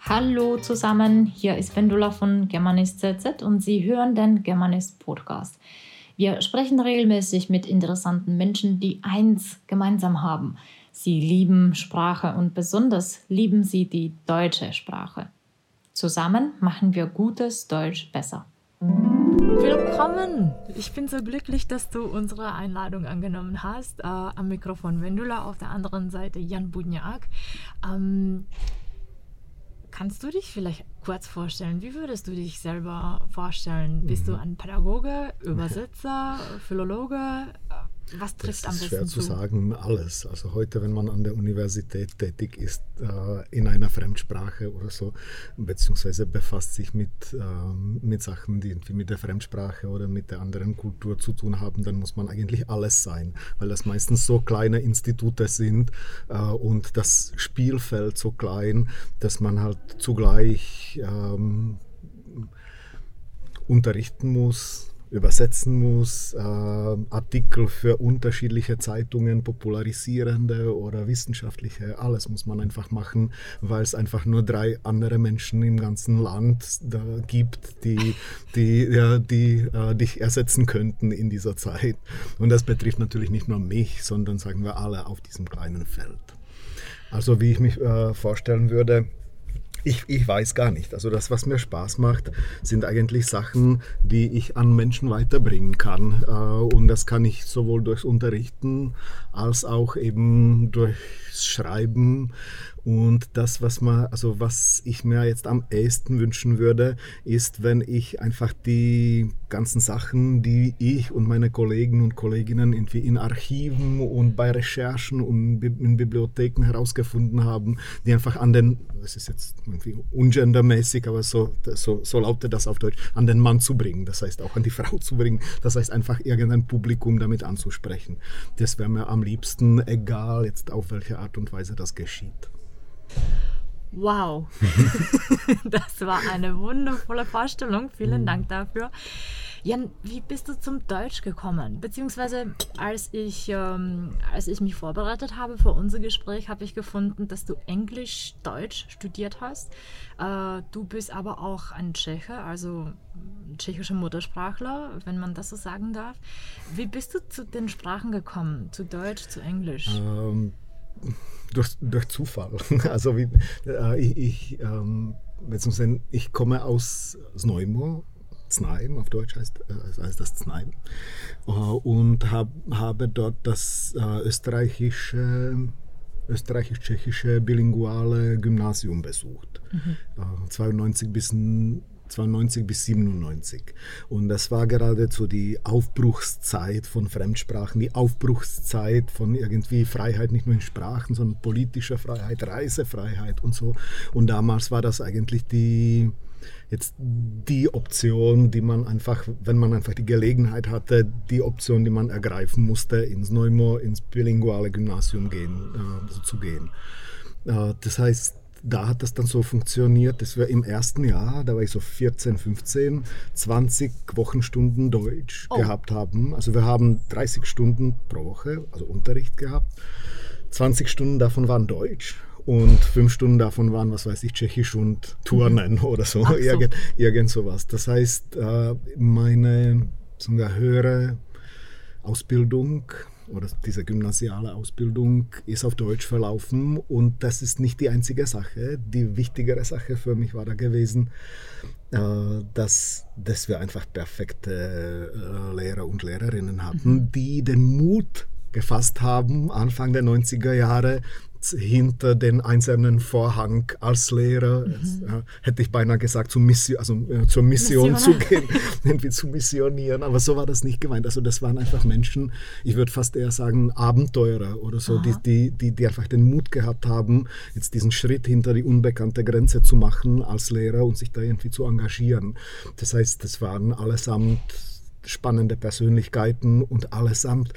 Hallo zusammen, hier ist Vendula von Germanist ZZ und Sie hören den Germanist Podcast. Wir sprechen regelmäßig mit interessanten Menschen, die eins gemeinsam haben. Sie lieben Sprache und besonders lieben sie die deutsche Sprache. Zusammen machen wir gutes Deutsch besser. Willkommen! Ich bin so glücklich, dass du unsere Einladung angenommen hast. Äh, am Mikrofon Vendula, auf der anderen Seite Jan Budniak. Ähm, Kannst du dich vielleicht kurz vorstellen? Wie würdest du dich selber vorstellen? Bist du mhm. ein Pädagoge, Übersetzer, Philologe? Was trifft am besten schwer zu sagen, alles. Also heute, wenn man an der Universität tätig ist, äh, in einer Fremdsprache oder so, beziehungsweise befasst sich mit, ähm, mit Sachen, die irgendwie mit der Fremdsprache oder mit der anderen Kultur zu tun haben, dann muss man eigentlich alles sein, weil das meistens so kleine Institute sind äh, und das Spielfeld so klein, dass man halt zugleich ähm, unterrichten muss, übersetzen muss, äh, Artikel für unterschiedliche Zeitungen, popularisierende oder wissenschaftliche, alles muss man einfach machen, weil es einfach nur drei andere Menschen im ganzen Land da gibt, die, die, ja, die äh, dich ersetzen könnten in dieser Zeit. Und das betrifft natürlich nicht nur mich, sondern sagen wir alle auf diesem kleinen Feld. Also wie ich mich äh, vorstellen würde, ich, ich weiß gar nicht. Also das, was mir Spaß macht, sind eigentlich Sachen, die ich an Menschen weiterbringen kann. Äh, und das kann ich sowohl durchs Unterrichten als auch eben durchs Schreiben und das, was man, also was ich mir jetzt am ehesten wünschen würde, ist, wenn ich einfach die ganzen Sachen, die ich und meine Kollegen und Kolleginnen irgendwie in Archiven und bei Recherchen und in Bibliotheken herausgefunden haben, die einfach an den, das ist jetzt irgendwie ungendermäßig, aber so, so, so lautet das auf Deutsch, an den Mann zu bringen. Das heißt auch an die Frau zu bringen. Das heißt einfach irgendein Publikum damit anzusprechen. Das wäre mir am liebsten egal, jetzt auf welche Art und Weise das geschieht. Wow, das war eine wundervolle Vorstellung. Vielen mhm. Dank dafür. Jan, wie bist du zum Deutsch gekommen? Beziehungsweise als ich, ähm, als ich mich vorbereitet habe für unser Gespräch, habe ich gefunden, dass du Englisch-Deutsch studiert hast. Äh, du bist aber auch ein Tscheche, also tschechischer Muttersprachler, wenn man das so sagen darf. Wie bist du zu den Sprachen gekommen? Zu Deutsch, zu Englisch? Ähm durch, durch Zufall. Also wie, äh, ich, ich, ähm, ich komme aus Znojmo, Znaim, auf Deutsch heißt, äh, heißt das Znaim, äh, und hab, habe dort das äh, österreichische österreichisch-tschechische bilinguale Gymnasium besucht. Mhm. 92 bis 92 bis 97. Und das war geradezu die Aufbruchszeit von Fremdsprachen, die Aufbruchszeit von irgendwie Freiheit, nicht nur in Sprachen, sondern politischer Freiheit, Reisefreiheit und so. Und damals war das eigentlich die, jetzt die Option, die man einfach, wenn man einfach die Gelegenheit hatte, die Option, die man ergreifen musste, ins Neumo, ins bilinguale Gymnasium gehen, äh, so zu gehen. Äh, das heißt, da hat das dann so funktioniert, dass wir im ersten Jahr, da war ich so 14, 15, 20 Wochenstunden Deutsch oh. gehabt haben. Also wir haben 30 Stunden pro Woche, also Unterricht gehabt. 20 Stunden davon waren Deutsch und fünf Stunden davon waren, was weiß ich, Tschechisch und Turnen mhm. oder so, so. Irgend, irgend sowas. Das heißt, äh, meine wir, höhere Ausbildung oder diese gymnasiale Ausbildung ist auf Deutsch verlaufen und das ist nicht die einzige Sache. Die wichtigere Sache für mich war da gewesen, äh, dass, dass wir einfach perfekte äh, Lehrer und Lehrerinnen hatten, mhm. die den Mut gefasst haben, Anfang der 90er Jahre hinter den einzelnen Vorhang als Lehrer, mhm. hätte ich beinahe gesagt, zum Mission, also, äh, zur Mission Missioner. zu gehen, irgendwie zu missionieren. Aber so war das nicht gemeint. Also das waren einfach Menschen, ich würde fast eher sagen Abenteurer oder so, die, die, die, die einfach den Mut gehabt haben, jetzt diesen Schritt hinter die unbekannte Grenze zu machen als Lehrer und sich da irgendwie zu engagieren. Das heißt, das waren allesamt spannende Persönlichkeiten und allesamt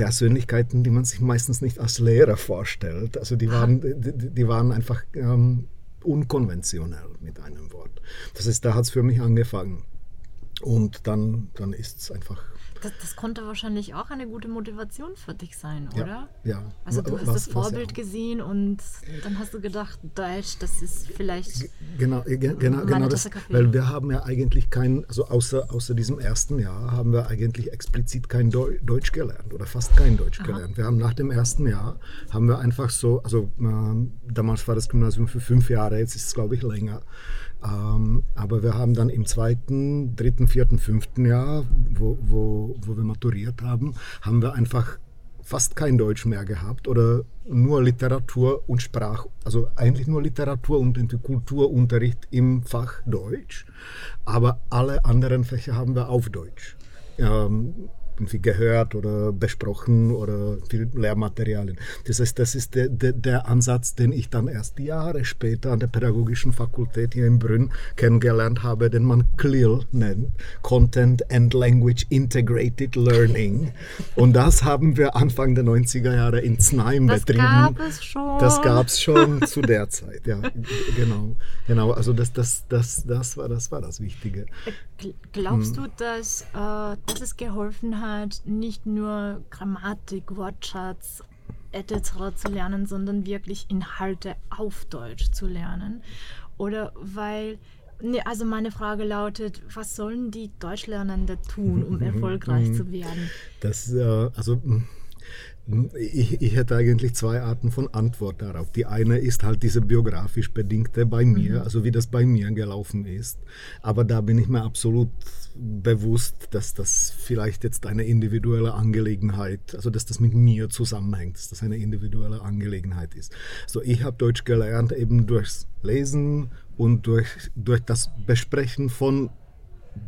Persönlichkeiten, die man sich meistens nicht als Lehrer vorstellt. Also die waren, die, die waren einfach ähm, unkonventionell mit einem Wort. Das heißt, da hat es für mich angefangen. Und dann, dann ist es einfach Das, das, konnte wahrscheinlich auch eine gute Motivation für dich sein, oder? Ja. ja. Also du hast was, das Vorbild gesehen und dann hast du gedacht, Deutsch, das ist vielleicht. Genau, genau, genau das, weil wir haben ja eigentlich kein, also außer, außer diesem ersten Jahr haben wir eigentlich explizit kein Deutsch gelernt oder fast kein Deutsch Aha. gelernt. Wir haben nach dem ersten Jahr haben wir einfach so, also äh, damals war das Gymnasium für fünf Jahre, jetzt ist es glaube ich länger. Ähm, aber wir haben dann im zweiten, dritten, vierten, fünften Jahr, wo, wo, wo wir maturiert haben, haben wir einfach fast kein Deutsch mehr gehabt oder nur Literatur und Sprach, also eigentlich nur Literatur und Kulturunterricht im Fach Deutsch, aber alle anderen Fächer haben wir auf Deutsch. Ähm, irgendwie gehört oder besprochen oder viel Lehrmaterialien. Das heißt, das ist der, der, der, Ansatz, den ich dann erst Jahre später an der Pädagogischen Fakultät hier in Brünn kennengelernt habe, den man CLIL nennt, Content and Language Integrated Learning. Und das haben wir Anfang der 90er Jahre in Znaim das betrieben. Das gab es schon. Das gab es schon zu der Zeit, ja, genau. Genau, also das, das, das, das, war, das war das Wichtige. Glaubst hm. du, dass, äh, dass es geholfen hat, nicht nur Grammatik, Wortschatz etc. zu lernen, sondern wirklich Inhalte auf Deutsch zu lernen? Oder weil, ne, also meine Frage lautet, was sollen die Deutschlernende tun, um erfolgreich zu werden? Das, äh, also ich, ich, hätte eigentlich zwei Arten von Antwort darauf. Die eine ist halt diese biografisch bedingte bei mir, mhm. also wie das bei mir gelaufen ist. Aber da bin ich mir absolut bewusst, dass das vielleicht jetzt eine individuelle Angelegenheit, also dass das mit mir zusammenhängt, dass das eine individuelle Angelegenheit ist. So, ich habe Deutsch gelernt eben durchs Lesen und durch, durch das Besprechen von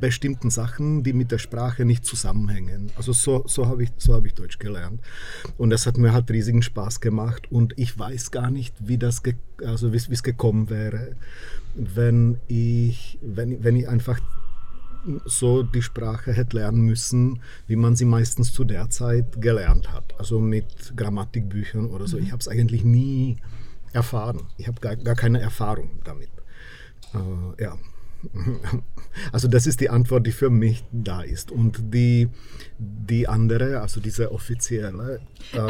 bestimmten Sachen, die mit der Sprache nicht zusammenhängen. Also so, so habe ich, so hab ich Deutsch gelernt. Und das hat mir halt riesigen Spaß gemacht und ich weiß gar nicht, wie das also wie es gekommen wäre, wenn ich, wenn, wenn ich einfach so die Sprache hätte lernen müssen, wie man sie meistens zu der Zeit gelernt hat. Also mit Grammatikbüchern oder so. Mhm. Ich habe es eigentlich nie erfahren. Ich habe gar, gar keine Erfahrung damit. Äh, ja. Also das ist die Antwort, die für mich da ist. Und die, die andere, also diese offizielle, äh,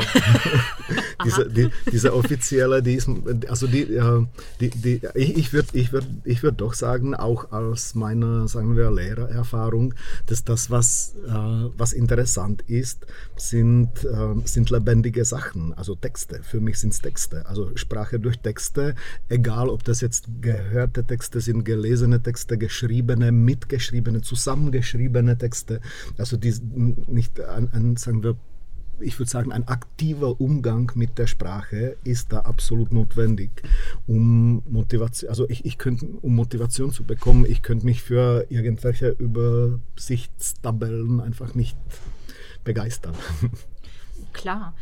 diese, die, diese offizielle, die ist, also die, äh, die, die ich, ich würde ich würd, ich würd doch sagen, auch aus meiner, sagen wir, Lehrererfahrung, dass das, was, äh, was interessant ist, sind, äh, sind lebendige Sachen, also Texte. Für mich sind es Texte, also Sprache durch Texte, egal ob das jetzt gehörte Texte sind, gelesene Texte, geschriebene, mitgeschriebene, zusammengeschriebene Texte, also die nicht ein, ein sagen wir, ich würde sagen, ein aktiver Umgang mit der Sprache ist da absolut notwendig, um Motivation, also ich, ich könnte, um Motivation zu bekommen, ich könnte mich für irgendwelche Übersichtstabellen einfach nicht begeistern. Klar.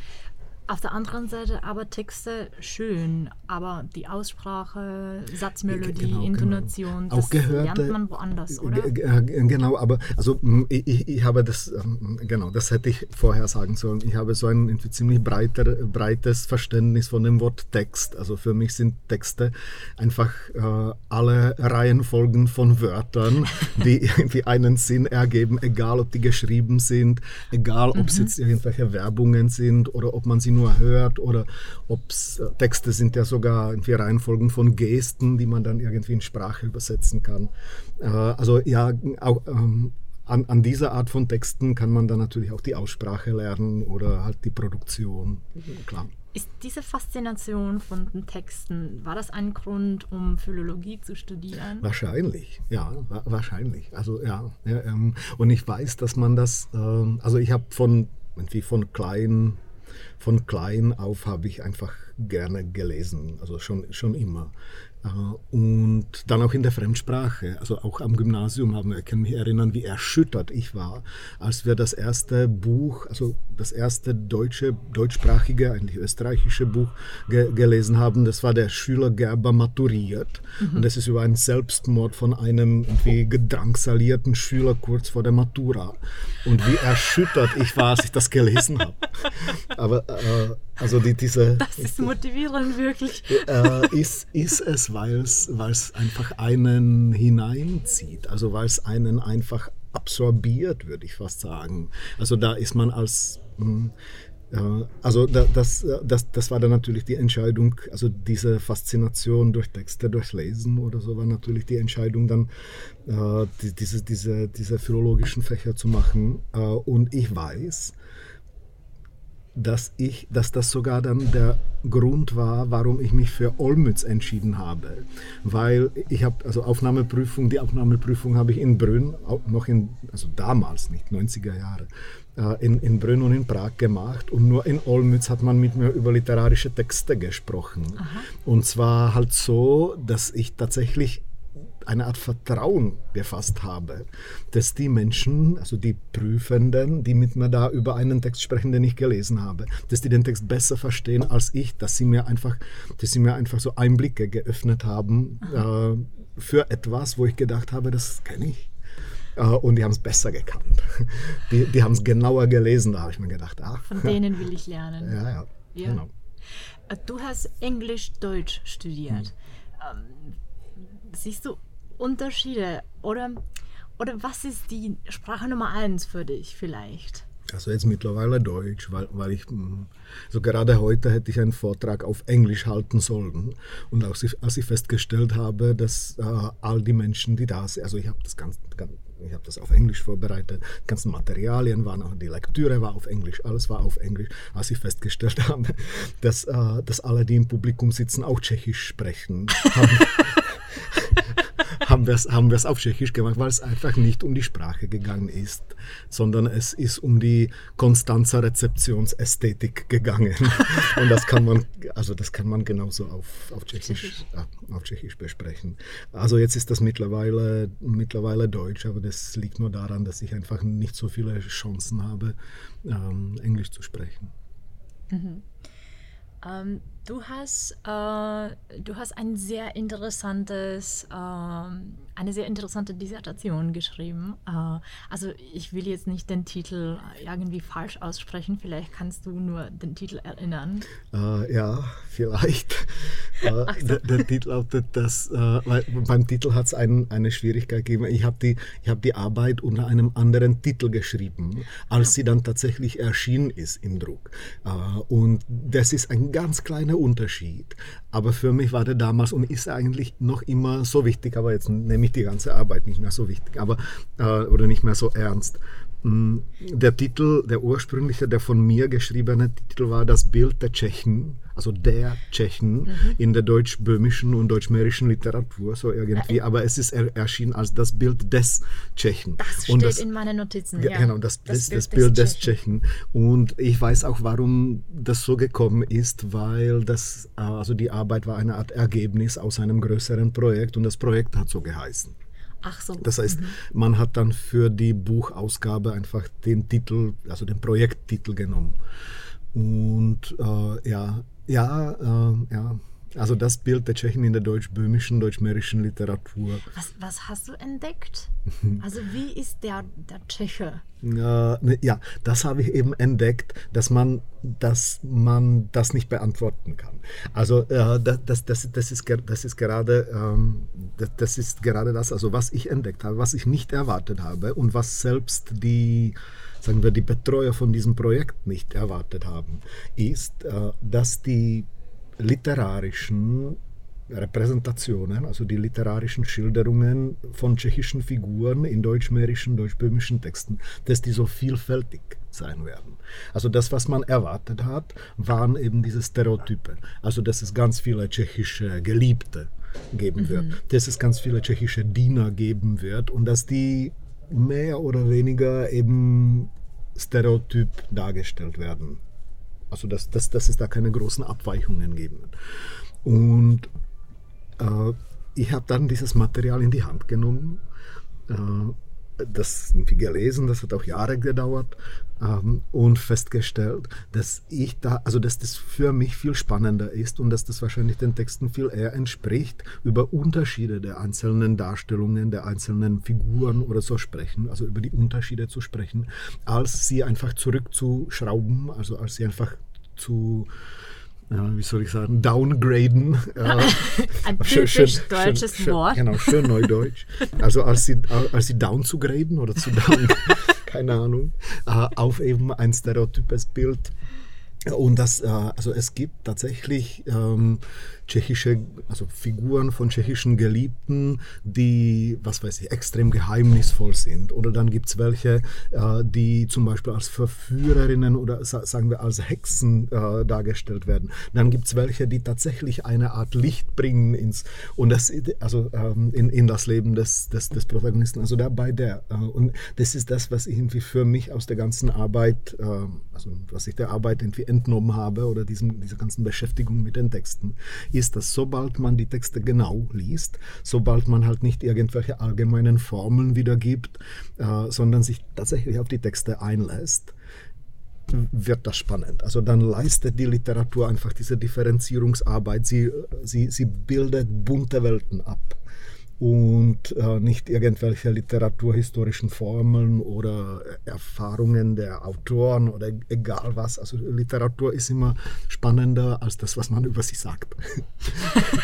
Auf der anderen Seite aber Texte schön, aber die Aussprache, Satzmelodie, genau. Intonation, genau. das gehörte, lernt man woanders, oder? Genau, aber also ich, ich, habe das, ähm, genau, das hätte ich vorher sagen sollen. Ich habe so ein ziemlich breiter, breites Verständnis von dem Wort Text. Also für mich sind Texte einfach äh, alle Reihenfolgen von Wörtern, die irgendwie einen Sinn ergeben, egal ob die geschrieben sind, egal ob es mhm. jetzt irgendwelche Werbungen sind oder ob man sie nur nur hört oder ob es äh, Texte sind ja sogar irgendwie Reihenfolgen von Gesten, die man dann irgendwie in Sprache übersetzen kann. Äh, also ja, auch ähm, an, an dieser Art von Texten kann man dann natürlich auch die Aussprache lernen oder halt die Produktion, klar. Ist diese Faszination von den Texten, war das ein Grund, um Philologie zu studieren? Wahrscheinlich, ja, wa wahrscheinlich. Also ja, ja ähm, und ich weiß, dass man das, ähm, also ich habe von, irgendwie von klein von klein auf habe ich einfach gerne gelesen, also schon, schon immer. Äh, und dann auch in der Fremdsprache, also auch am Gymnasium haben wir, ich kann mich erinnern, wie erschüttert ich war, als wir das erste Buch, also das erste deutsche, deutschsprachige, eigentlich österreichische Buch ge gelesen haben. Das war der Schüler Gerber maturiert. Mhm. Und das ist über einen Selbstmord von einem irgendwie gedrangsalierten Schüler kurz vor der Matura. Und wie erschüttert ich war, als ich das gelesen habe. Aber äh, also die, diese. Das ist motivierend, wirklich. Äh, ist, ist es, weil es einfach einen hineinzieht. Also weil es einen einfach absorbiert, würde ich fast sagen. Also da ist man als hm, ja, also das, das, das war dann natürlich die Entscheidung, also diese Faszination durch Texte, durch Lesen oder so war natürlich die Entscheidung dann, äh, die, diese, diese, diese philologischen Fächer zu machen. Äh, und ich weiß, dass, ich, dass das sogar dann der Grund war, warum ich mich für Olmütz entschieden habe. Weil ich habe, also Aufnahmeprüfung, die Aufnahmeprüfung habe ich in Brünn, noch in, also damals nicht, 90er Jahre, äh, in, in Brünn und in Prag gemacht und nur in Olmütz hat man mit mir über literarische Texte gesprochen. Aha. Und zwar halt so, dass ich tatsächlich eine Art Vertrauen gefasst habe, dass die Menschen, also die Prüfenden, die mit mir da über einen Text sprechen, den ich gelesen habe, dass die den Text besser verstehen als ich, dass sie mir einfach, dass sie mir einfach so Einblicke geöffnet haben äh, für etwas, wo ich gedacht habe, das kenne ich. Äh, und die haben es besser gekannt. Die, die haben es genauer gelesen, da habe ich mir gedacht, ach. Von denen will ich lernen. Ja, ja. ja. Genau. Äh, du hast Englisch-Deutsch studiert. Hm. Ähm, siehst du Unterschiede oder, oder was ist die Sprache Nummer eins für dich vielleicht? Also jetzt mittlerweile Deutsch, weil, weil ich, hm, so gerade heute hätte ich einen Vortrag auf Englisch halten sollen. Und als ich, als ich festgestellt habe, dass äh, all die Menschen, die da sind, also ich habe das ganz, ganz ich habe das auf Englisch vorbereitet, die ganzen Materialien waren, auch die Lektüre war auf Englisch, alles war auf Englisch. Als ich festgestellt habe, dass, äh, dass alle, die im Publikum sitzen, auch Tschechisch sprechen, haben, haben wir es haben auf Tschechisch gemacht, weil es einfach nicht um die Sprache gegangen ist, sondern es ist um die Konstanzer Rezeptionsästhetik gegangen. Und das kann man, also das kann man genauso auf, auf, Tschechisch, Tschechisch. auf Tschechisch besprechen. Also jetzt ist das mittlerweile, mittlerweile Deutsch, aber das liegt nur daran, dass ich einfach nicht so viele Chancen habe, ähm, Englisch zu sprechen. Mhm. Ähm, du, hast, äh, du hast ein sehr interessantes, äh, eine sehr interessante Dissertation geschrieben. Äh, also ich will jetzt nicht den Titel irgendwie falsch aussprechen, vielleicht kannst du nur den Titel erinnern. Äh, ja, vielleicht. Äh, der, der, Titel lautet das, äh, weil beim Titel hat es ein, eine Schwierigkeit gegeben. Ich habe die, hab die Arbeit unter einem anderen Titel geschrieben, als sie dann tatsächlich erschienen ist im Druck. und das ist ein ganz kleiner Unterschied. Aber für mich war der damals und ist eigentlich noch immer so wichtig, aber jetzt nehme ich die ganze Arbeit nicht mehr so wichtig, aber äh, oder nicht mehr so ernst. Mm, der Titel, der ursprüngliche, der von mir geschriebene Titel war Das Bild der Tschechen, also der Tschechen mhm. in der deutsch-böhmischen und deutsch-mährischen Literatur, so irgendwie. Aber es ist erschienen als das Bild des Tschechen. Das steht das, in meinen Notizen. Ja, genau, das, das, Bild, das Bild des, des Tschechen. Und ich weiß auch, warum das so gekommen ist, weil das, äh, also die Arbeit war eine Art Ergebnis aus einem größeren Projekt und das Projekt hat so geheißen. Ach so. Das heißt, mhm. man hat dann für die Buchausgabe einfach den Titel, also den Projekttitel genommen. Und äh, ja, ja, äh, ja. Also das Bild der Tschechen in der deutsch-böhmischen, deutsch-mährischen Literatur. Was, was, hast du entdeckt? Also wie ist der, der Tscheche? Äh, ja, das habe ich eben entdeckt, dass man, dass man das nicht beantworten kann. Also äh, das, das, das, das, ist, das, ist gerade, ähm, das, das ist gerade das, also was ich entdeckt habe, was ich nicht erwartet habe und was selbst die sagen wir, die Betreuer von diesem Projekt nicht erwartet haben, ist, äh, dass die literarischen Repräsentationen, also die literarischen Schilderungen von tschechischen Figuren in deutsch-mährischen, deutsch-böhmischen Texten, dass die so vielfältig sein werden. Also das, was man erwartet hat, waren eben diese Stereotype. Also dass es ganz viele tschechische Geliebte geben wird, mhm. dass es ganz viele tschechische Diener geben wird und dass die mehr oder weniger eben stereotyp dargestellt werden. Also dass, dass, dass es da keine großen Abweichungen geben wird. Und äh, ich habe dann dieses Material in die Hand genommen. Äh, das gelesen, das hat auch Jahre gedauert ähm, und festgestellt, dass ich da, also dass das für mich viel spannender ist und dass das wahrscheinlich den Texten viel eher entspricht, über Unterschiede der einzelnen Darstellungen, der einzelnen Figuren oder so sprechen, also über die Unterschiede zu sprechen, als sie einfach zurückzuschrauben, also als sie einfach zu ja, wie soll ich sagen, downgraden. Ein typisch schön, deutsches schön, Wort. Genau, schön neudeutsch. Also als sie, als sie down zu graden oder zu down, keine Ahnung, äh, auf eben ein stereotypes Bild und das, äh, also es gibt tatsächlich ähm, tschechische, also Figuren von tschechischen Geliebten, die, was weiß ich, extrem geheimnisvoll sind. Oder dann gibt es welche, äh, die zum Beispiel als Verführerinnen oder sagen wir als Hexen äh, dargestellt werden. Dann gibt es welche, die tatsächlich eine Art Licht bringen ins, und das, also, ähm, in, in das Leben des, des, des Protagonisten. Also dabei der. Äh, und das ist das, was irgendwie für mich aus der ganzen Arbeit, äh, also was ich der Arbeit irgendwie entnommen habe oder diesem, dieser ganzen Beschäftigung mit den Texten, ist, dass sobald man die Texte genau liest, sobald man halt nicht irgendwelche allgemeinen Formeln wiedergibt, äh, sondern sich tatsächlich auf die Texte einlässt, wird das spannend. Also dann leistet die Literatur einfach diese Differenzierungsarbeit. Sie, sie, sie bildet bunte Welten ab und äh, nicht irgendwelche literaturhistorischen Formeln oder Erfahrungen der Autoren oder egal was. Also Literatur ist immer spannender als das, was man über sie sagt.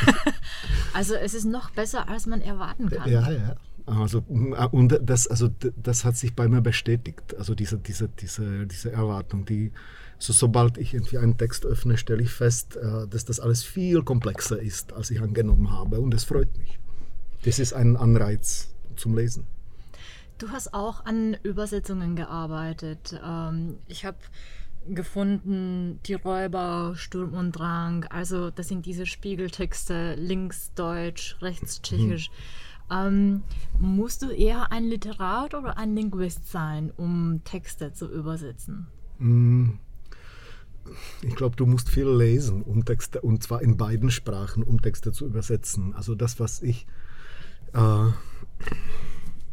also es ist noch besser, als man erwarten kann. Ja, ja. Also, und das, also das hat sich bei mir bestätigt. Also diese, diese, diese, diese Erwartung, die so, sobald ich irgendwie einen Text öffne, stelle ich fest, äh, dass das alles viel komplexer ist, als ich angenommen habe. Und es freut mich das ist ein Anreiz zum Lesen. Du hast auch an Übersetzungen gearbeitet. Ähm, ich habe gefunden, die Räuber, Sturm und Drang. Also das sind diese Spiegeltexte, links Deutsch, rechts Tschechisch. Mhm. Ähm, musst du eher ein Literat oder ein Linguist sein, um Texte zu übersetzen? Hm. Ich glaube, du musst viel lesen, um Texte, und zwar in beiden Sprachen, um Texte zu übersetzen. Also das, was ich äh,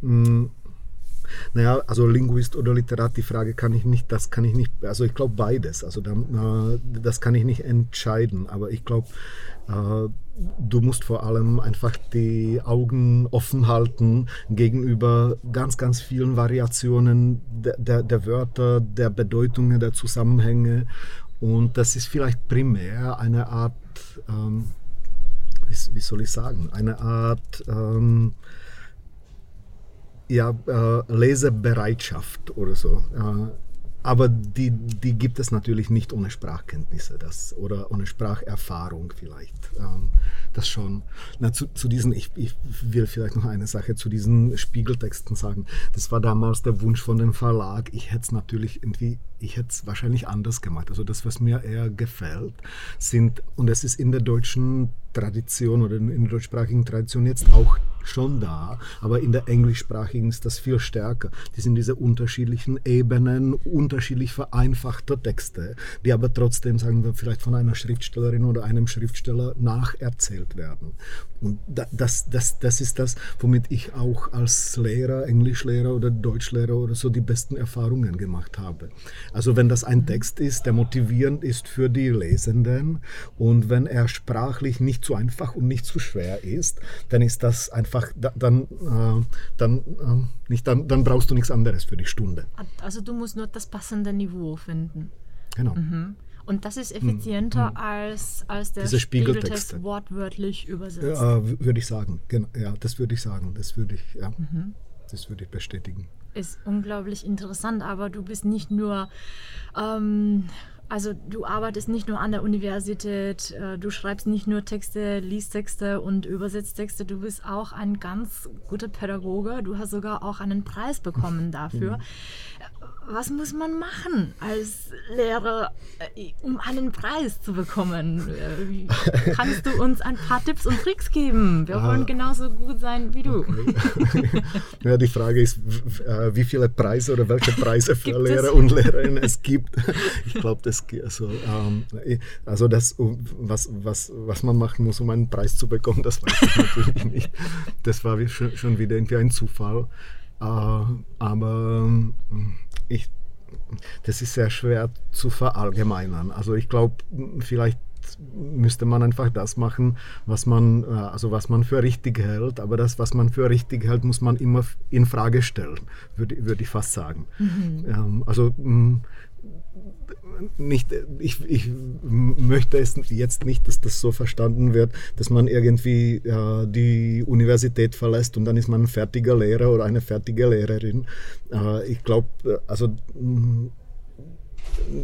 hm, naja, also Linguist oder Literat, die Frage kann ich nicht, das kann ich nicht, also ich glaube beides, also dann, äh, das kann ich nicht entscheiden, aber ich glaube, äh, du musst vor allem einfach die Augen offen halten gegenüber ganz, ganz vielen Variationen der, der, der Wörter, der Bedeutungen, der Zusammenhänge. Und das ist vielleicht primär eine Art, ähm, wie, wie soll ich sagen, eine Art ähm, ja, äh, Lesebereitschaft oder so. Äh, aber die, die gibt es natürlich nicht ohne Sprachkenntnisse das, oder ohne Spracherfahrung vielleicht. Ähm, das schon. Na, zu, zu diesen, ich, ich will vielleicht noch eine Sache zu diesen Spiegeltexten sagen. Das war damals der Wunsch von dem Verlag. Ich hätte es natürlich irgendwie, ich hätte es wahrscheinlich anders gemacht. Also das, was mir eher gefällt, sind, und es ist in der deutschen Tradition oder in der deutschsprachigen Tradition jetzt auch schon da, aber in der englischsprachigen ist das viel stärker. Die sind diese unterschiedlichen Ebenen, unterschiedlich vereinfachter Texte, die aber trotzdem, sagen wir, vielleicht von einer Schriftstellerin oder einem Schriftsteller nacherzählt werden. Und das, das, das ist das, womit ich auch als Lehrer, Englischlehrer oder Deutschlehrer oder so die besten Erfahrungen gemacht habe. Also wenn das ein Text ist, der motivierend ist für die Lesenden und wenn er sprachlich nicht zu einfach und nicht zu schwer ist, dann ist das einfach, dann, äh, dann, äh, nicht, dann, dann brauchst du nichts anderes für die Stunde. Also du musst nur das passende Niveau finden. Genau. Mhm. Und das ist effizienter hm, hm. als, als der Diese Spiegeltext wortwörtlich übersetzt. Ja, würde ich sagen. Genau, ja, das würde ich sagen. Das würde ich, ja, mhm. das würde ich bestätigen. Ist unglaublich interessant, aber du bist nicht nur ähm, also du arbeitest nicht nur an der Universität, äh, du schreibst nicht nur Texte, liest Texte und übersetzt Texte, du bist auch ein ganz guter Pädagoge. Du hast sogar auch einen Preis bekommen dafür. Mhm was muss man machen als Lehrer, äh, um einen Preis zu bekommen? Äh, kannst du uns ein paar Tipps und Tricks geben? Wir ah, wollen genauso gut sein wie du. Okay. ja, die Frage ist, äh, wie viele Preise oder welche Preise für Lehrer es? und Lehrerinnen es gibt. Ich glaube, das also, ähm, also das, was, was, was man machen muss, um einen Preis zu bekommen, das weiß ich natürlich nicht. Das war schon wieder irgendwie ein Zufall. Aber ich, das ist sehr schwer zu verallgemeinern. Also ich glaube, vielleicht müsste man einfach das machen, was man, äh, also was man für richtig hält. Aber das, was man für richtig hält, muss man immer in Frage stellen, würde, würde ich fast sagen. Mhm. Ähm, also nicht, ich, ich möchte es jetzt nicht, dass das so verstanden wird, dass man irgendwie äh, die Universität verlässt und dann ist man ein fertiger Lehrer oder eine fertige Lehrerin. Äh, ich glaube, also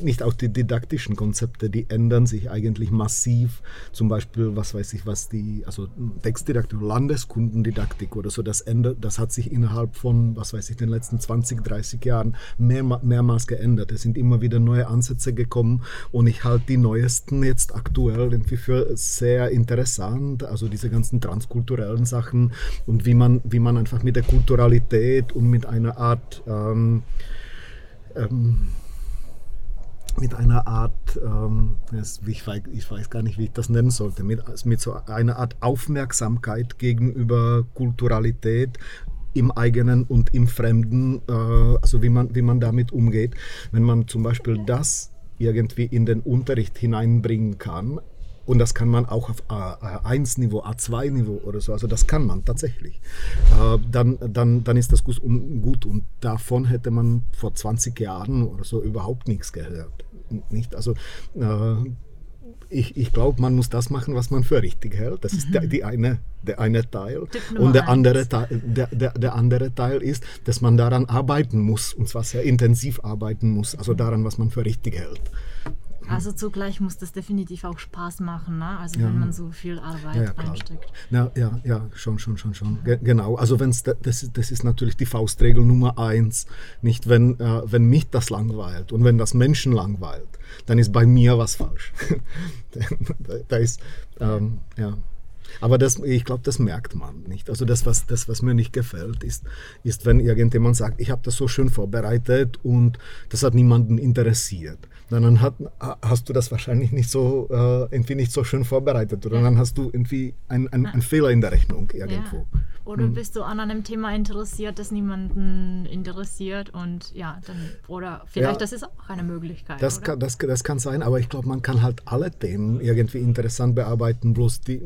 nicht auch die didaktischen Konzepte, die ändern sich eigentlich massiv. Zum Beispiel, was weiß ich, was die, also Textdidaktik, Landeskundendidaktik oder so, das ändert, das hat sich innerhalb von, was weiß ich, den letzten 20, 30 Jahren mehr, mehrmals geändert. Es sind immer wieder neue Ansätze gekommen und ich halte die neuesten jetzt aktuell irgendwie für sehr interessant. Also diese ganzen transkulturellen Sachen und wie man, wie man einfach mit der Kulturalität und mit einer Art ähm, ähm, mit einer Art, ähm, ich, weiß, ich, weiß, gar nicht, wie ich das nennen sollte, mit, mit so einer Art Aufmerksamkeit gegenüber Kulturalität im eigenen und im Fremden, äh, also wie man, wie man damit umgeht. Wenn man zum Beispiel das irgendwie in den Unterricht hineinbringen kann, und das kann man auch auf A1-Niveau, A2-Niveau oder so, also das kann man tatsächlich. Äh, dann, dann, dann ist das gut und davon hätte man vor 20 Jahren oder so überhaupt nichts gehört nicht. Also äh, ich, ich glaube, man muss das machen, was man für richtig hält. Das ist der, mhm. die eine, der eine Teil. Und der andere, Teil, der, der, der andere Teil ist, dass man daran arbeiten muss, und zwar sehr intensiv arbeiten muss, also daran, was man für richtig hält. Also zugleich muss das definitiv auch Spaß machen, ne? also ja. wenn man so viel Arbeit ja, ja, reinsteckt. Ja, ja, ja, schon, schon, schon, schon. Ge genau, also wenn's, das, das ist natürlich die Faustregel Nummer eins. Nicht, wenn, äh, wenn mich das langweilt und wenn das Menschen langweilt, dann ist bei mir was falsch. da ist, ähm, ja. Aber das, ich glaube, das merkt man nicht. Also das was, das, was mir nicht gefällt, ist, ist, wenn irgendjemand sagt, ich habe das so schön vorbereitet und das hat niemanden interessiert dann hat, hast du das wahrscheinlich nicht so, äh, irgendwie nicht so schön vorbereitet oder ja. dann hast du irgendwie einen ein Fehler in der Rechnung irgendwo. Ja. Oder hm. bist du an einem Thema interessiert, das niemanden interessiert und ja, dann, oder vielleicht ja, das ist auch eine Möglichkeit. Das, kann, das, das kann sein, aber ich glaube, man kann halt alle Themen irgendwie interessant bearbeiten, bloß die,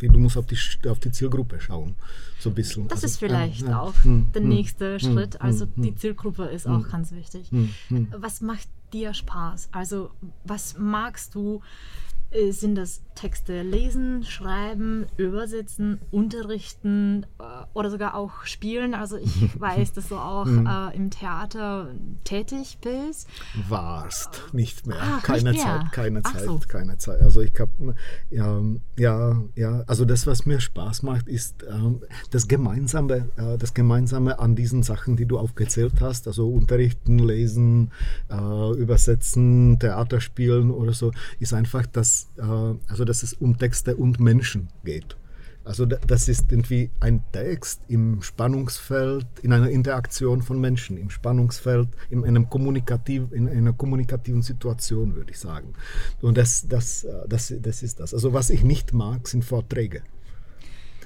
die, du musst auf die, auf die Zielgruppe schauen. So ein bisschen. Das also, ist vielleicht ja, auch hm, der hm, nächste hm, Schritt. Also hm, die Zielgruppe ist auch ganz wichtig. Was macht dir Spaß? Also was magst du? Äh, sind das Texte lesen, schreiben, übersetzen, unterrichten äh, oder sogar auch spielen. Also ich weiß, dass du auch hm. äh, im Theater tätig bist. Warst, nicht mehr. Ach, keine nicht mehr. Zeit, keine Ach Zeit, so. keine Zeit. Also ich habe, ja, ja, ja, also das, was mir Spaß macht, ist ähm, das Gemeinsame, äh, das Gemeinsame an diesen Sachen, die du aufgezählt hast, also unterrichten, lesen, äh, übersetzen, Theater spielen oder so, ist einfach äh, also dass es um Texte und Menschen geht. Also das ist irgendwie ein Text im Spannungsfeld, in einer Interaktion von Menschen, im Spannungsfeld, in, einem kommunikativ, in einer kommunikativen Situation, würde ich sagen. Und das, das, das, das ist das. Also was ich nicht mag, sind Vorträge.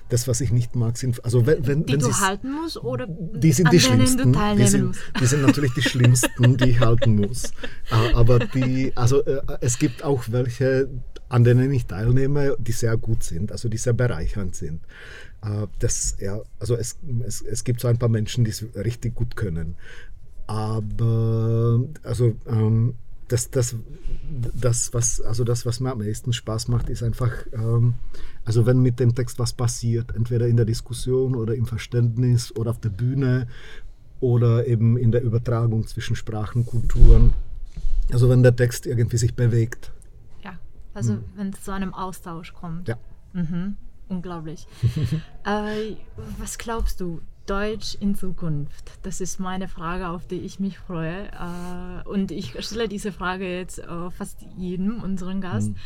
Das, was ich nicht mag, sind also wenn, wenn, die wenn du halten musst oder die sind die schlimmsten. Die sind, die sind natürlich die schlimmsten, die ich halten muss. Aber die, also äh, es gibt auch welche, an denen ich teilnehme, die sehr gut sind, also die sehr bereichernd sind. Äh, das, ja, also es, es, es gibt so ein paar Menschen, die es richtig gut können. Aber also ähm, das, das, das, was, also das, was mir am meisten Spaß macht, ist einfach, ähm, also wenn mit dem Text was passiert, entweder in der Diskussion oder im Verständnis oder auf der Bühne oder eben in der Übertragung zwischen Sprachen, Kulturen. Also wenn der Text irgendwie sich bewegt, also mhm. wenn es zu einem Austausch kommt. Ja. Mhm. Unglaublich. äh, was glaubst du? Deutsch in Zukunft? Das ist meine Frage, auf die ich mich freue. Äh, und ich stelle diese Frage jetzt äh, fast jedem unseren Gast. Mhm.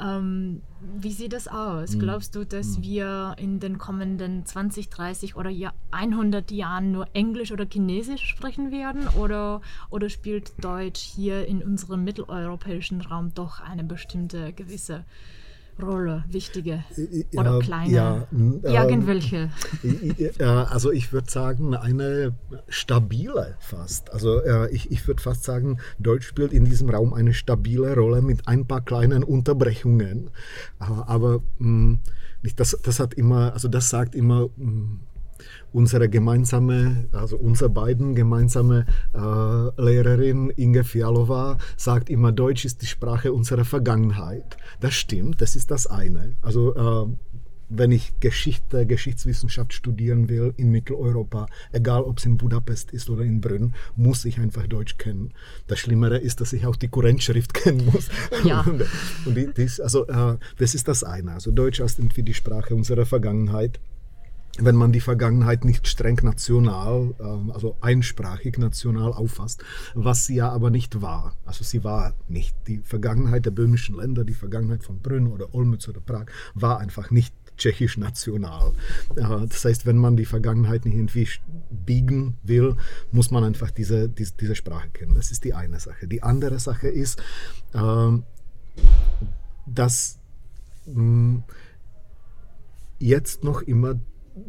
Ähm, wie sieht das aus? Mhm. Glaubst du, dass mhm. wir in den kommenden 20, 30 oder 100 Jahren nur Englisch oder Chinesisch sprechen werden? Oder, oder spielt Deutsch hier in unserem mitteleuropäischen Raum doch eine bestimmte gewisse Rolle, wichtige oder ja, kleine? Ja, äh, Irgendwelche. Also ich würde sagen, eine stabile fast. Also äh, ich, ich würde fast sagen, Deutsch spielt in diesem Raum eine stabile Rolle mit ein paar kleinen Unterbrechungen. Aber, aber mh, das, das hat immer, also das sagt immer mh, unsere gemeinsame, also unsere beiden gemeinsame äh, Lehrerin Inge Fialova sagt immer, Deutsch ist die Sprache unserer Vergangenheit. Das stimmt, das ist das eine. Also äh, wenn ich Geschichte, Geschichtswissenschaft studieren will in Mitteleuropa, egal ob es in Budapest ist oder in Brünn, muss ich einfach Deutsch kennen. Das Schlimmere ist, dass ich auch die Kurrentschrift kennen muss. Ja. Und die, dies, also, äh, das ist das eine. Also Deutsch ist irgendwie die Sprache unserer Vergangenheit wenn man die Vergangenheit nicht streng national, ähm, also einsprachig national auffasst, was sie ja aber nicht war. Also sie war nicht. Die Vergangenheit der böhmischen Länder, die Vergangenheit von Brünn oder Olmütz oder Prag, war einfach nicht tschechisch national. Das heißt, wenn man die Vergangenheit nicht irgendwie biegen will, muss man einfach diese, diese, diese Sprache kennen. Das ist die eine Sache. Die andere Sache ist, ähm, dass hm, jetzt noch immer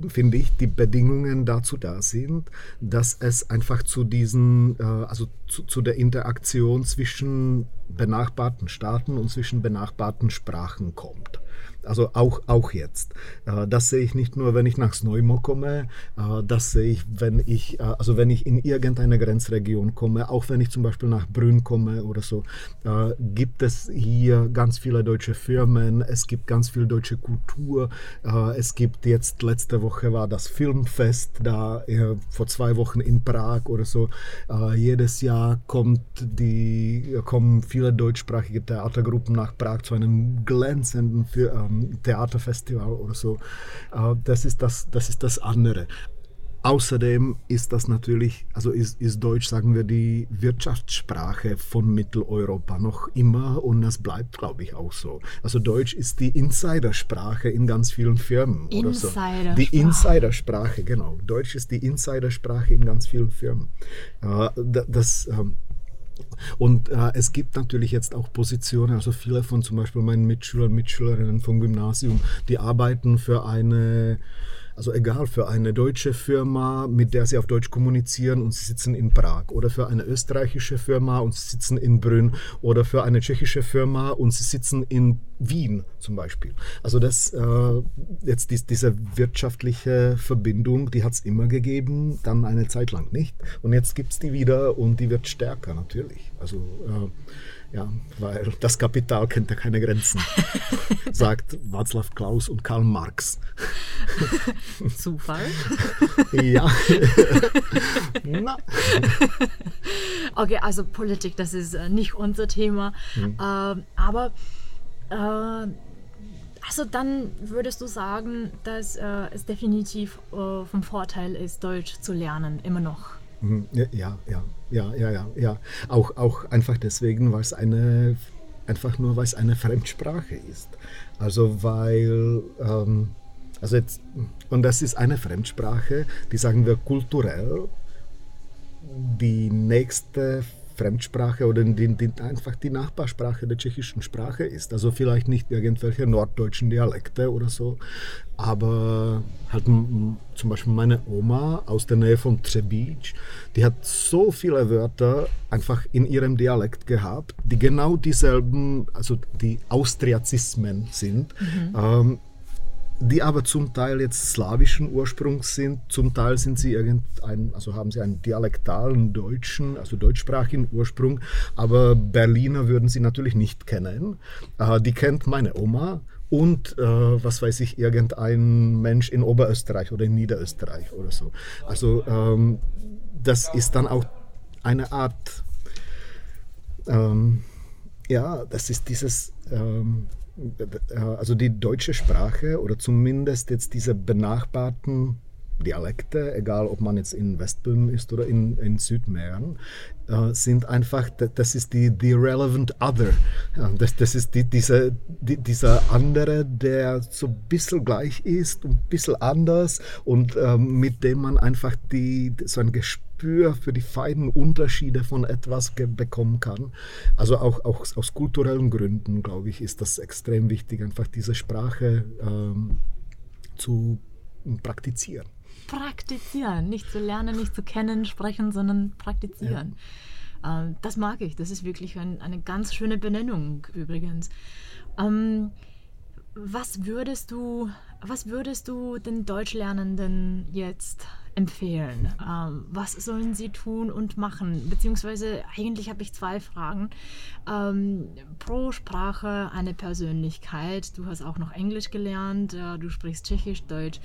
finde ich, die Bedingungen dazu da sind, dass es einfach zu diesen, äh, also zu, zu, der Interaktion zwischen benachbarten Staaten und zwischen benachbarten Sprachen kommt. Also auch, auch jetzt. Äh, das sehe ich nicht nur, wenn ich nach Snojmo komme, äh, das sehe ich, wenn ich, äh, also wenn ich in irgendeine Grenzregion komme, auch wenn ich zum Beispiel nach Brünn komme oder so, gibt es hier ganz viele deutsche Firmen, es gibt ganz viel deutsche Kultur, es gibt jetzt, letzte Woche war das Filmfest da vor zwei Wochen in Prag oder so. Jedes Jahr kommt die, kommen viele deutschsprachige Theatergruppen nach Prag zu einem glänzenden Film Theaterfestival oder so. Äh, das ist das, das ist das andere. Außerdem ist das natürlich, also ist, ist Deutsch, sagen wir, die Wirtschaftssprache von Mitteleuropa noch immer und das bleibt, glaube ich, auch so. Also Deutsch ist die Insidersprache in ganz vielen Firmen. Oder so. Die Insidersprache, genau. Deutsch ist die Insidersprache in ganz vielen Firmen. Äh, das, ähm, und äh, es gibt natürlich jetzt auch Positionen, also viele von zum Beispiel meinen Mitschülern, Mitschülerinnen vom Gymnasium, die arbeiten für eine also egal, für eine deutsche Firma, mit der sie auf Deutsch kommunizieren und sie sitzen in Prag oder für eine österreichische Firma und sie sitzen in Brünn oder für eine tschechische Firma und sie sitzen in Wien zum Beispiel. Also das äh, jetzt dies, diese wirtschaftliche Verbindung, die hat es immer gegeben, dann eine Zeit lang nicht und jetzt gibt es die wieder und die wird stärker natürlich. Also äh, ja, weil das Kapital kennt ja keine Grenzen, sagt Václav Klaus und Karl Marx. Zufall? ja. Na. Okay, also Politik, das ist äh, nicht unser Thema. Hm. Äh, aber äh, also dann würdest du sagen, dass äh, es definitiv äh, vom Vorteil ist, Deutsch zu lernen, immer noch. Mhm. Ja, ja, ja, ja, ja, ja. Auch, auch einfach deswegen, weil es eine, einfach nur, weil es eine Fremdsprache ist. Also weil, ähm, also jetzt, und das ist eine Fremdsprache, die sagen wir kulturell die nächste Fremdsprache oder die, die, einfach die Nachbarsprache der tschechischen Sprache ist. Also vielleicht nicht irgendwelche norddeutschen Dialekte oder so, aber halt zum Beispiel meine Oma aus der Nähe von Třebíč, die hat so viele Wörter einfach in ihrem Dialekt gehabt, die genau dieselben, also die Austriazismen sind. Mhm. Ähm, die aber zum Teil jetzt slawischen Ursprungs sind, zum Teil sind sie irgendein, also haben sie einen dialektalen deutschen, also deutschsprachigen Ursprung, aber Berliner würden sie natürlich nicht kennen. Äh, die kennt meine Oma und äh, was weiß ich, irgendein Mensch in Oberösterreich oder in Niederösterreich oder so. Also ähm, das ist dann auch eine Art, ähm, ja, das ist dieses ähm, also die deutsche Sprache oder zumindest jetzt diese benachbarten Dialekte, egal ob man jetzt in Westböhmen ist oder in, in Südmähren, äh, sind einfach, das ist die, die relevant other. das, das ist die, diese, die, dieser andere, der so ein bisschen gleich ist, ein bisschen anders und äh, mit dem man einfach die, so ein Gespür für die feinen Unterschiede von etwas bekommen kann. Also auch, auch aus kulturellen Gründen, glaube ich, ist das extrem wichtig, einfach diese Sprache ähm, zu praktizieren praktizieren. Nicht zu lernen, nicht zu kennen, sprechen, sondern praktizieren. Ja. Ähm, das mag ich. Das ist wirklich ein, eine ganz schöne Benennung übrigens. Ähm, was würdest du, was würdest du den Deutschlernenden jetzt empfehlen? Ähm, was sollen sie tun und machen? Beziehungsweise eigentlich habe ich zwei Fragen. Ähm, pro Sprache eine Persönlichkeit. Du hast auch noch Englisch gelernt, äh, du sprichst Tschechisch, Deutsch.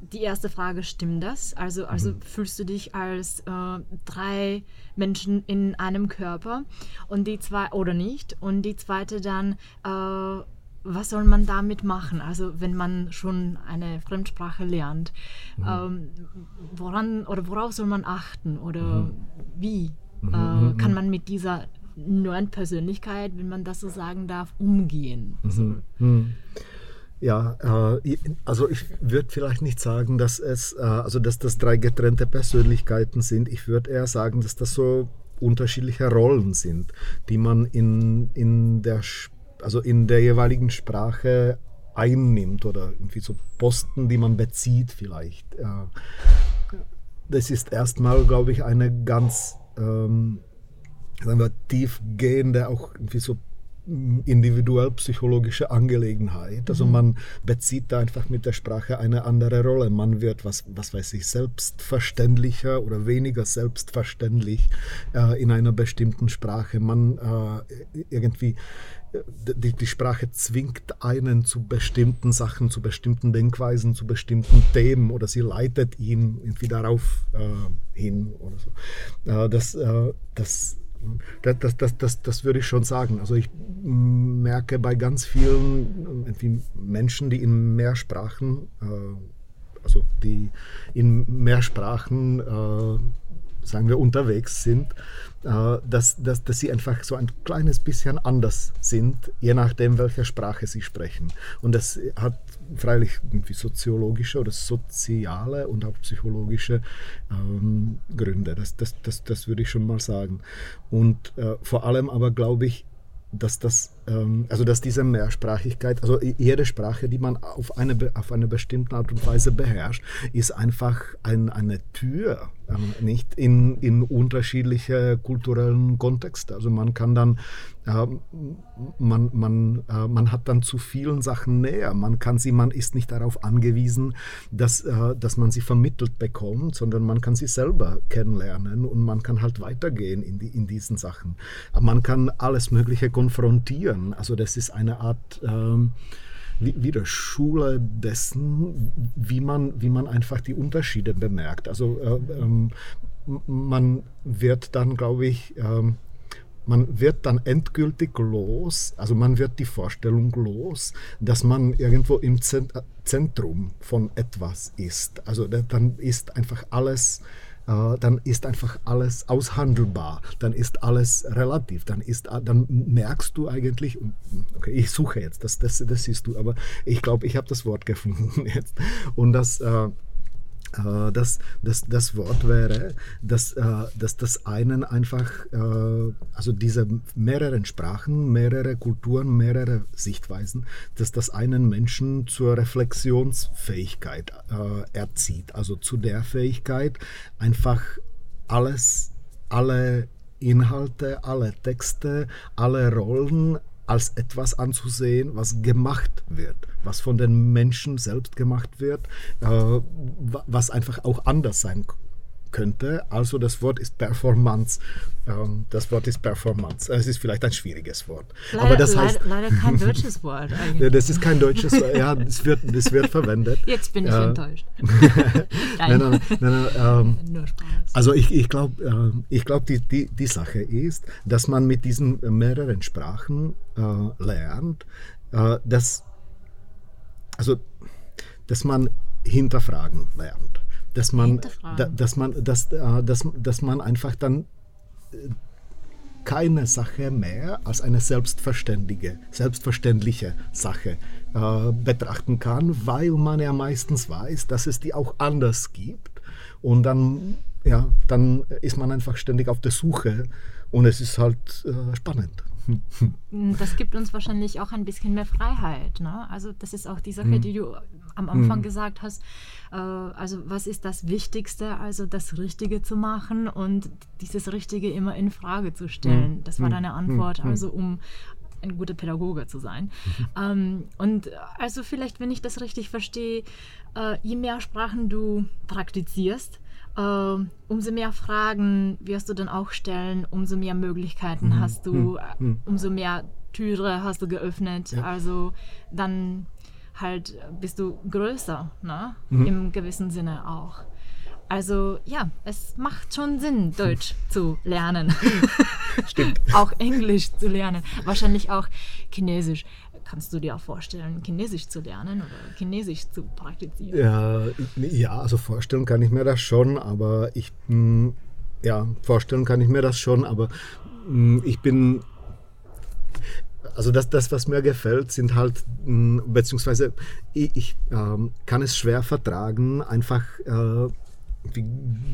Die erste Frage, stimmt das? Also, also mhm. fühlst du dich als äh, drei Menschen in einem Körper und die zwei oder nicht? Und die zweite dann, äh, was soll man damit machen? Also wenn man schon eine Fremdsprache lernt, mhm. ähm, woran oder worauf soll man achten oder mhm. wie mhm. Äh, mhm, kann mhm. man mit dieser neuen Persönlichkeit, wenn man das so sagen darf, umgehen? So. Ja, äh, also ich würde vielleicht nicht sagen, dass es, äh, also dass das drei getrennte Persönlichkeiten sind. Ich würde eher sagen, dass das so unterschiedliche Rollen sind, die man in, in der also in der jeweiligen Sprache einnimmt oder irgendwie so Posten, die man bezieht vielleicht. Das ist erstmal, glaube ich, eine ganz ähm, sagen wir, tiefgehende, auch irgendwie so individuell psychologische Angelegenheit. Also mhm. man bezieht da einfach mit der Sprache eine andere Rolle. Man wird, was, was weiß ich, selbstverständlicher oder weniger selbstverständlich äh, in einer bestimmten Sprache. Man äh, irgendwie die, die, Sprache zwingt einen zu bestimmten Sachen, zu bestimmten Denkweisen, zu bestimmten Themen oder sie leitet ihn irgendwie darauf äh, hin oder so. Äh, das, äh, das, das, das, das, das, würde ich schon sagen. Also ich merke bei ganz vielen Menschen, die in mehr Sprachen, äh, also die in mehr Sprachen äh, sagen wir, unterwegs sind, äh, dass, dass, dass sie einfach so ein kleines bisschen anders sind, je nachdem, welche Sprache sie sprechen. Und das hat freilich irgendwie soziologische oder soziale und auch psychologische ähm, Gründe. Das, das, das, das würde ich schon mal sagen. Und äh, vor allem aber glaube ich, dass das, also dass diese Mehrsprachigkeit, also jede Sprache, die man auf eine, auf eine bestimmte Art und Weise beherrscht, ist einfach ein, eine Tür, ähm, nicht in, in unterschiedliche kulturellen Kontexte. Also man kann dann, äh, man, man, äh, man hat dann zu vielen Sachen näher. Man kann sie, man ist nicht darauf angewiesen, dass, äh, dass man sie vermittelt bekommt, sondern man kann sie selber kennenlernen und man kann halt weitergehen in, die, in diesen Sachen. Man kann alles Mögliche konfrontieren. Also das ist eine Art ähm, wieder Schule dessen, wie man, wie man einfach die Unterschiede bemerkt. Also äh, ähm, man wird dann, glaube ich, ähm, man wird dann endgültig los, also man wird die Vorstellung los, dass man irgendwo im Zentrum von etwas ist. Also dann ist einfach alles dann ist einfach alles aushandelbar, dann ist alles relativ, dann, ist, dann merkst du eigentlich, okay, ich suche jetzt, das, das, das siehst du, aber ich glaube, ich habe das Wort gefunden jetzt. Und das, äh, äh, das, das, das Wort wäre, dass, äh, dass das einen einfach, äh, also diese mehreren Sprachen, mehrere Kulturen, mehrere Sichtweisen, dass das einen Menschen zur Reflexionsfähigkeit erzieht, also zu der Fähigkeit, einfach alles, alle Inhalte, alle Texte, alle Rollen, als etwas anzusehen, was gemacht wird, was von den Menschen selbst gemacht wird, äh, was einfach auch anders sein könnte. Also das Wort ist Performance. Ähm, das Wort ist Performance. Es ist vielleicht ein schwieriges Wort. Leider, Aber das heißt, leider, leider kein deutsches Wort eigentlich. Das ist kein deutsches Wort. Ja, das wird, das wird verwendet. Jetzt bin ich äh, enttäuscht. nein, nein, nein, nein ähm. Also ich, ich glaube, äh, ich glaub, die, die, die Sache ist, dass man mit diesen mehreren Sprachen äh, lernt, äh, dass, also, dass man hinterfragen lernt dass man, da, dass man, dass, äh, dass, dass man einfach dann äh, keine Sache mehr als eine selbstverständige, selbstverständliche Sache äh, betrachten kann, weil man ja meistens weiß, dass es die auch anders gibt. Und dann, ja, dann ist man einfach ständig auf der Suche und es ist halt äh, spannend. Das gibt uns wahrscheinlich auch ein bisschen mehr Freiheit. Ne? Also das ist auch die Sache, mhm. die du am Anfang mhm. gesagt hast. Äh, also was ist das Wichtigste? Also das Richtige zu machen und dieses Richtige immer in Frage zu stellen. Mhm. Das war deine Antwort. Also um ein guter Pädagoge zu sein. Mhm. Ähm, und also vielleicht, wenn ich das richtig verstehe, äh, je mehr Sprachen du praktizierst, äh, umso mehr Fragen wirst du dann auch stellen, umso mehr Möglichkeiten mhm. hast du, mhm. Mhm. umso mehr Türe hast du geöffnet. Ja. Also dann halt bist du größer, ne? Mhm. im gewissen Sinne auch. Also ja, es macht schon Sinn, Deutsch zu lernen. Stimmt. auch Englisch zu lernen. Wahrscheinlich auch Chinesisch. Kannst du dir auch vorstellen, Chinesisch zu lernen oder Chinesisch zu praktizieren? Ja, ja also vorstellen kann ich mir das schon, aber ich, hm, ja, vorstellen kann ich mir das schon, aber hm, ich bin also das, das, was mir gefällt, sind halt, hm, beziehungsweise ich, ich ähm, kann es schwer vertragen, einfach äh,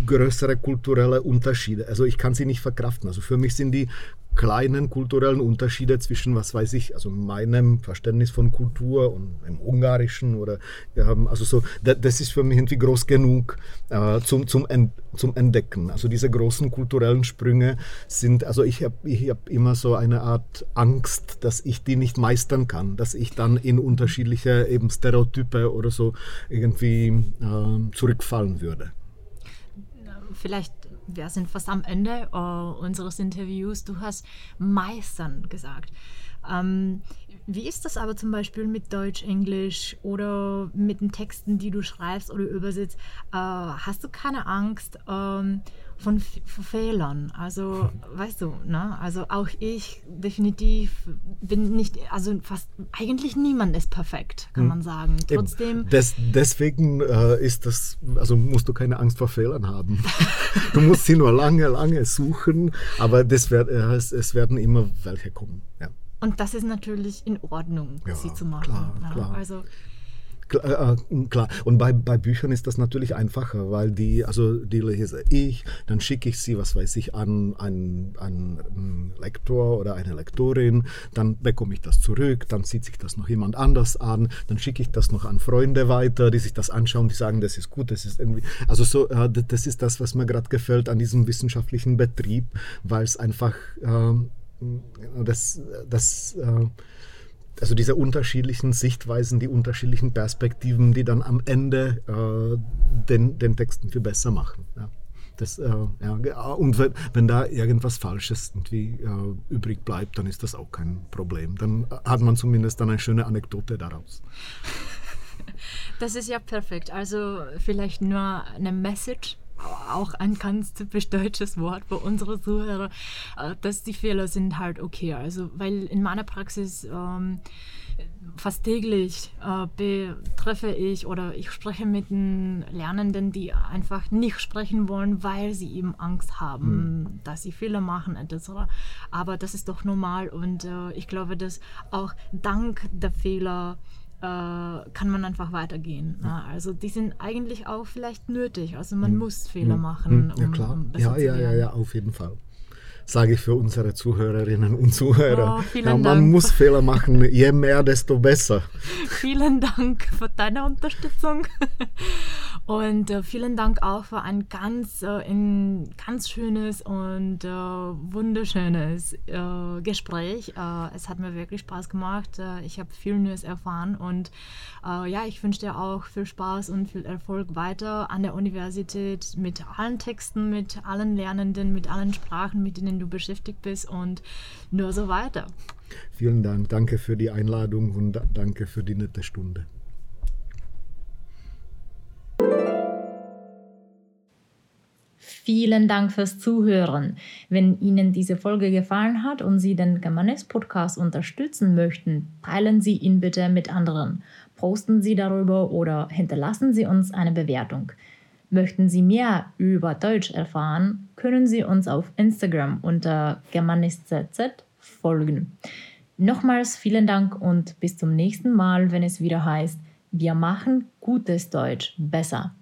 größere kulturelle Unterschiede. Also ich kann sie nicht verkraften. Also für mich sind die kleinen kulturellen Unterschiede zwischen, was weiß ich, also meinem Verständnis von Kultur und dem ungarischen oder, also so, das ist für mich irgendwie groß genug äh, zum, zum, zum Entdecken. Also diese großen kulturellen Sprünge sind, also ich habe ich hab immer so eine Art Angst, dass ich die nicht meistern kann, dass ich dann in unterschiedliche eben Stereotype oder so irgendwie äh, zurückfallen würde vielleicht, wir sind fast am Ende uh, unseres Interviews, du hast meistern gesagt. Ähm, wie ist das aber zum Beispiel mit Deutsch, Englisch oder mit den Texten, die du schreibst oder übersetzt? Äh, hast du keine Angst, ähm, von, von Fehlern. Also, weißt du, ne? Also auch ich definitiv bin nicht, also fast eigentlich niemand ist perfekt, kann hm. man sagen. Trotzdem. Des, deswegen äh, ist das, also musst du keine Angst vor Fehlern haben. du musst sie nur lange, lange suchen, aber das wird, äh, es, es werden immer welche kommen. Ja. Und das ist natürlich in Ordnung, ja, sie zu machen. Klar, ne? klar. Also äh, äh, klar, und bei, bei Büchern ist das natürlich einfacher, weil die, also die lese ich, dann schicke ich sie, was weiß ich, an einen Lektor oder eine Lektorin, dann bekomme ich das zurück, dann zieht sich das noch jemand anders an, dann schicke ich das noch an Freunde weiter, die sich das anschauen, die sagen, das ist gut, das ist irgendwie, also so, äh, das ist das, was mir gerade gefällt an diesem wissenschaftlichen Betrieb, weil es einfach, ähm, das, das also diese unterschiedlichen Sichtweisen, die unterschiedlichen Perspektiven, die dann am Ende äh, den, den Texten viel besser machen. Ja. Das, äh, ja, und wenn, wenn, da irgendwas Falsches irgendwie äh, übrig bleibt, dann ist das auch kein Problem. Dann hat man zumindest dann eine schöne Anekdote daraus. Das ist ja perfekt. Also vielleicht nur eine Message auch ein ganz typisch deutsches Wort für unsere Zuhörer, äh, dass die Fehler sind halt okay. Also, weil in meiner Praxis ähm, fast täglich äh, betreffe ich oder ich spreche mit den Lernenden, die einfach nicht sprechen wollen, weil sie eben Angst haben, mhm. dass sie Fehler machen etc. Aber das ist doch normal und äh, ich glaube, dass auch dank der Fehler kann man einfach weitergehen. Ne? Also die sind eigentlich auch vielleicht nötig. Also man mhm. muss Fehler hm. machen. Ja, klar. Um ja, ja, ja, ja, auf jeden Fall sage ich für unsere Zuhörerinnen und Zuhörer. Oh, ja, man Dank. muss Fehler machen, je mehr, desto besser. vielen Dank für deine Unterstützung. Und äh, vielen Dank auch für ein ganz, äh, ein ganz schönes und äh, wunderschönes äh, Gespräch. Äh, es hat mir wirklich Spaß gemacht. Äh, ich habe viel Neues erfahren und ja, ich wünsche dir auch viel Spaß und viel Erfolg weiter an der Universität mit allen Texten, mit allen Lernenden, mit allen Sprachen, mit denen du beschäftigt bist und nur so weiter. Vielen Dank. Danke für die Einladung und danke für die nette Stunde. Vielen Dank fürs Zuhören. Wenn Ihnen diese Folge gefallen hat und Sie den Germanist Podcast unterstützen möchten, teilen Sie ihn bitte mit anderen. Posten Sie darüber oder hinterlassen Sie uns eine Bewertung. Möchten Sie mehr über Deutsch erfahren, können Sie uns auf Instagram unter germanistzz folgen. Nochmals vielen Dank und bis zum nächsten Mal, wenn es wieder heißt, wir machen gutes Deutsch besser.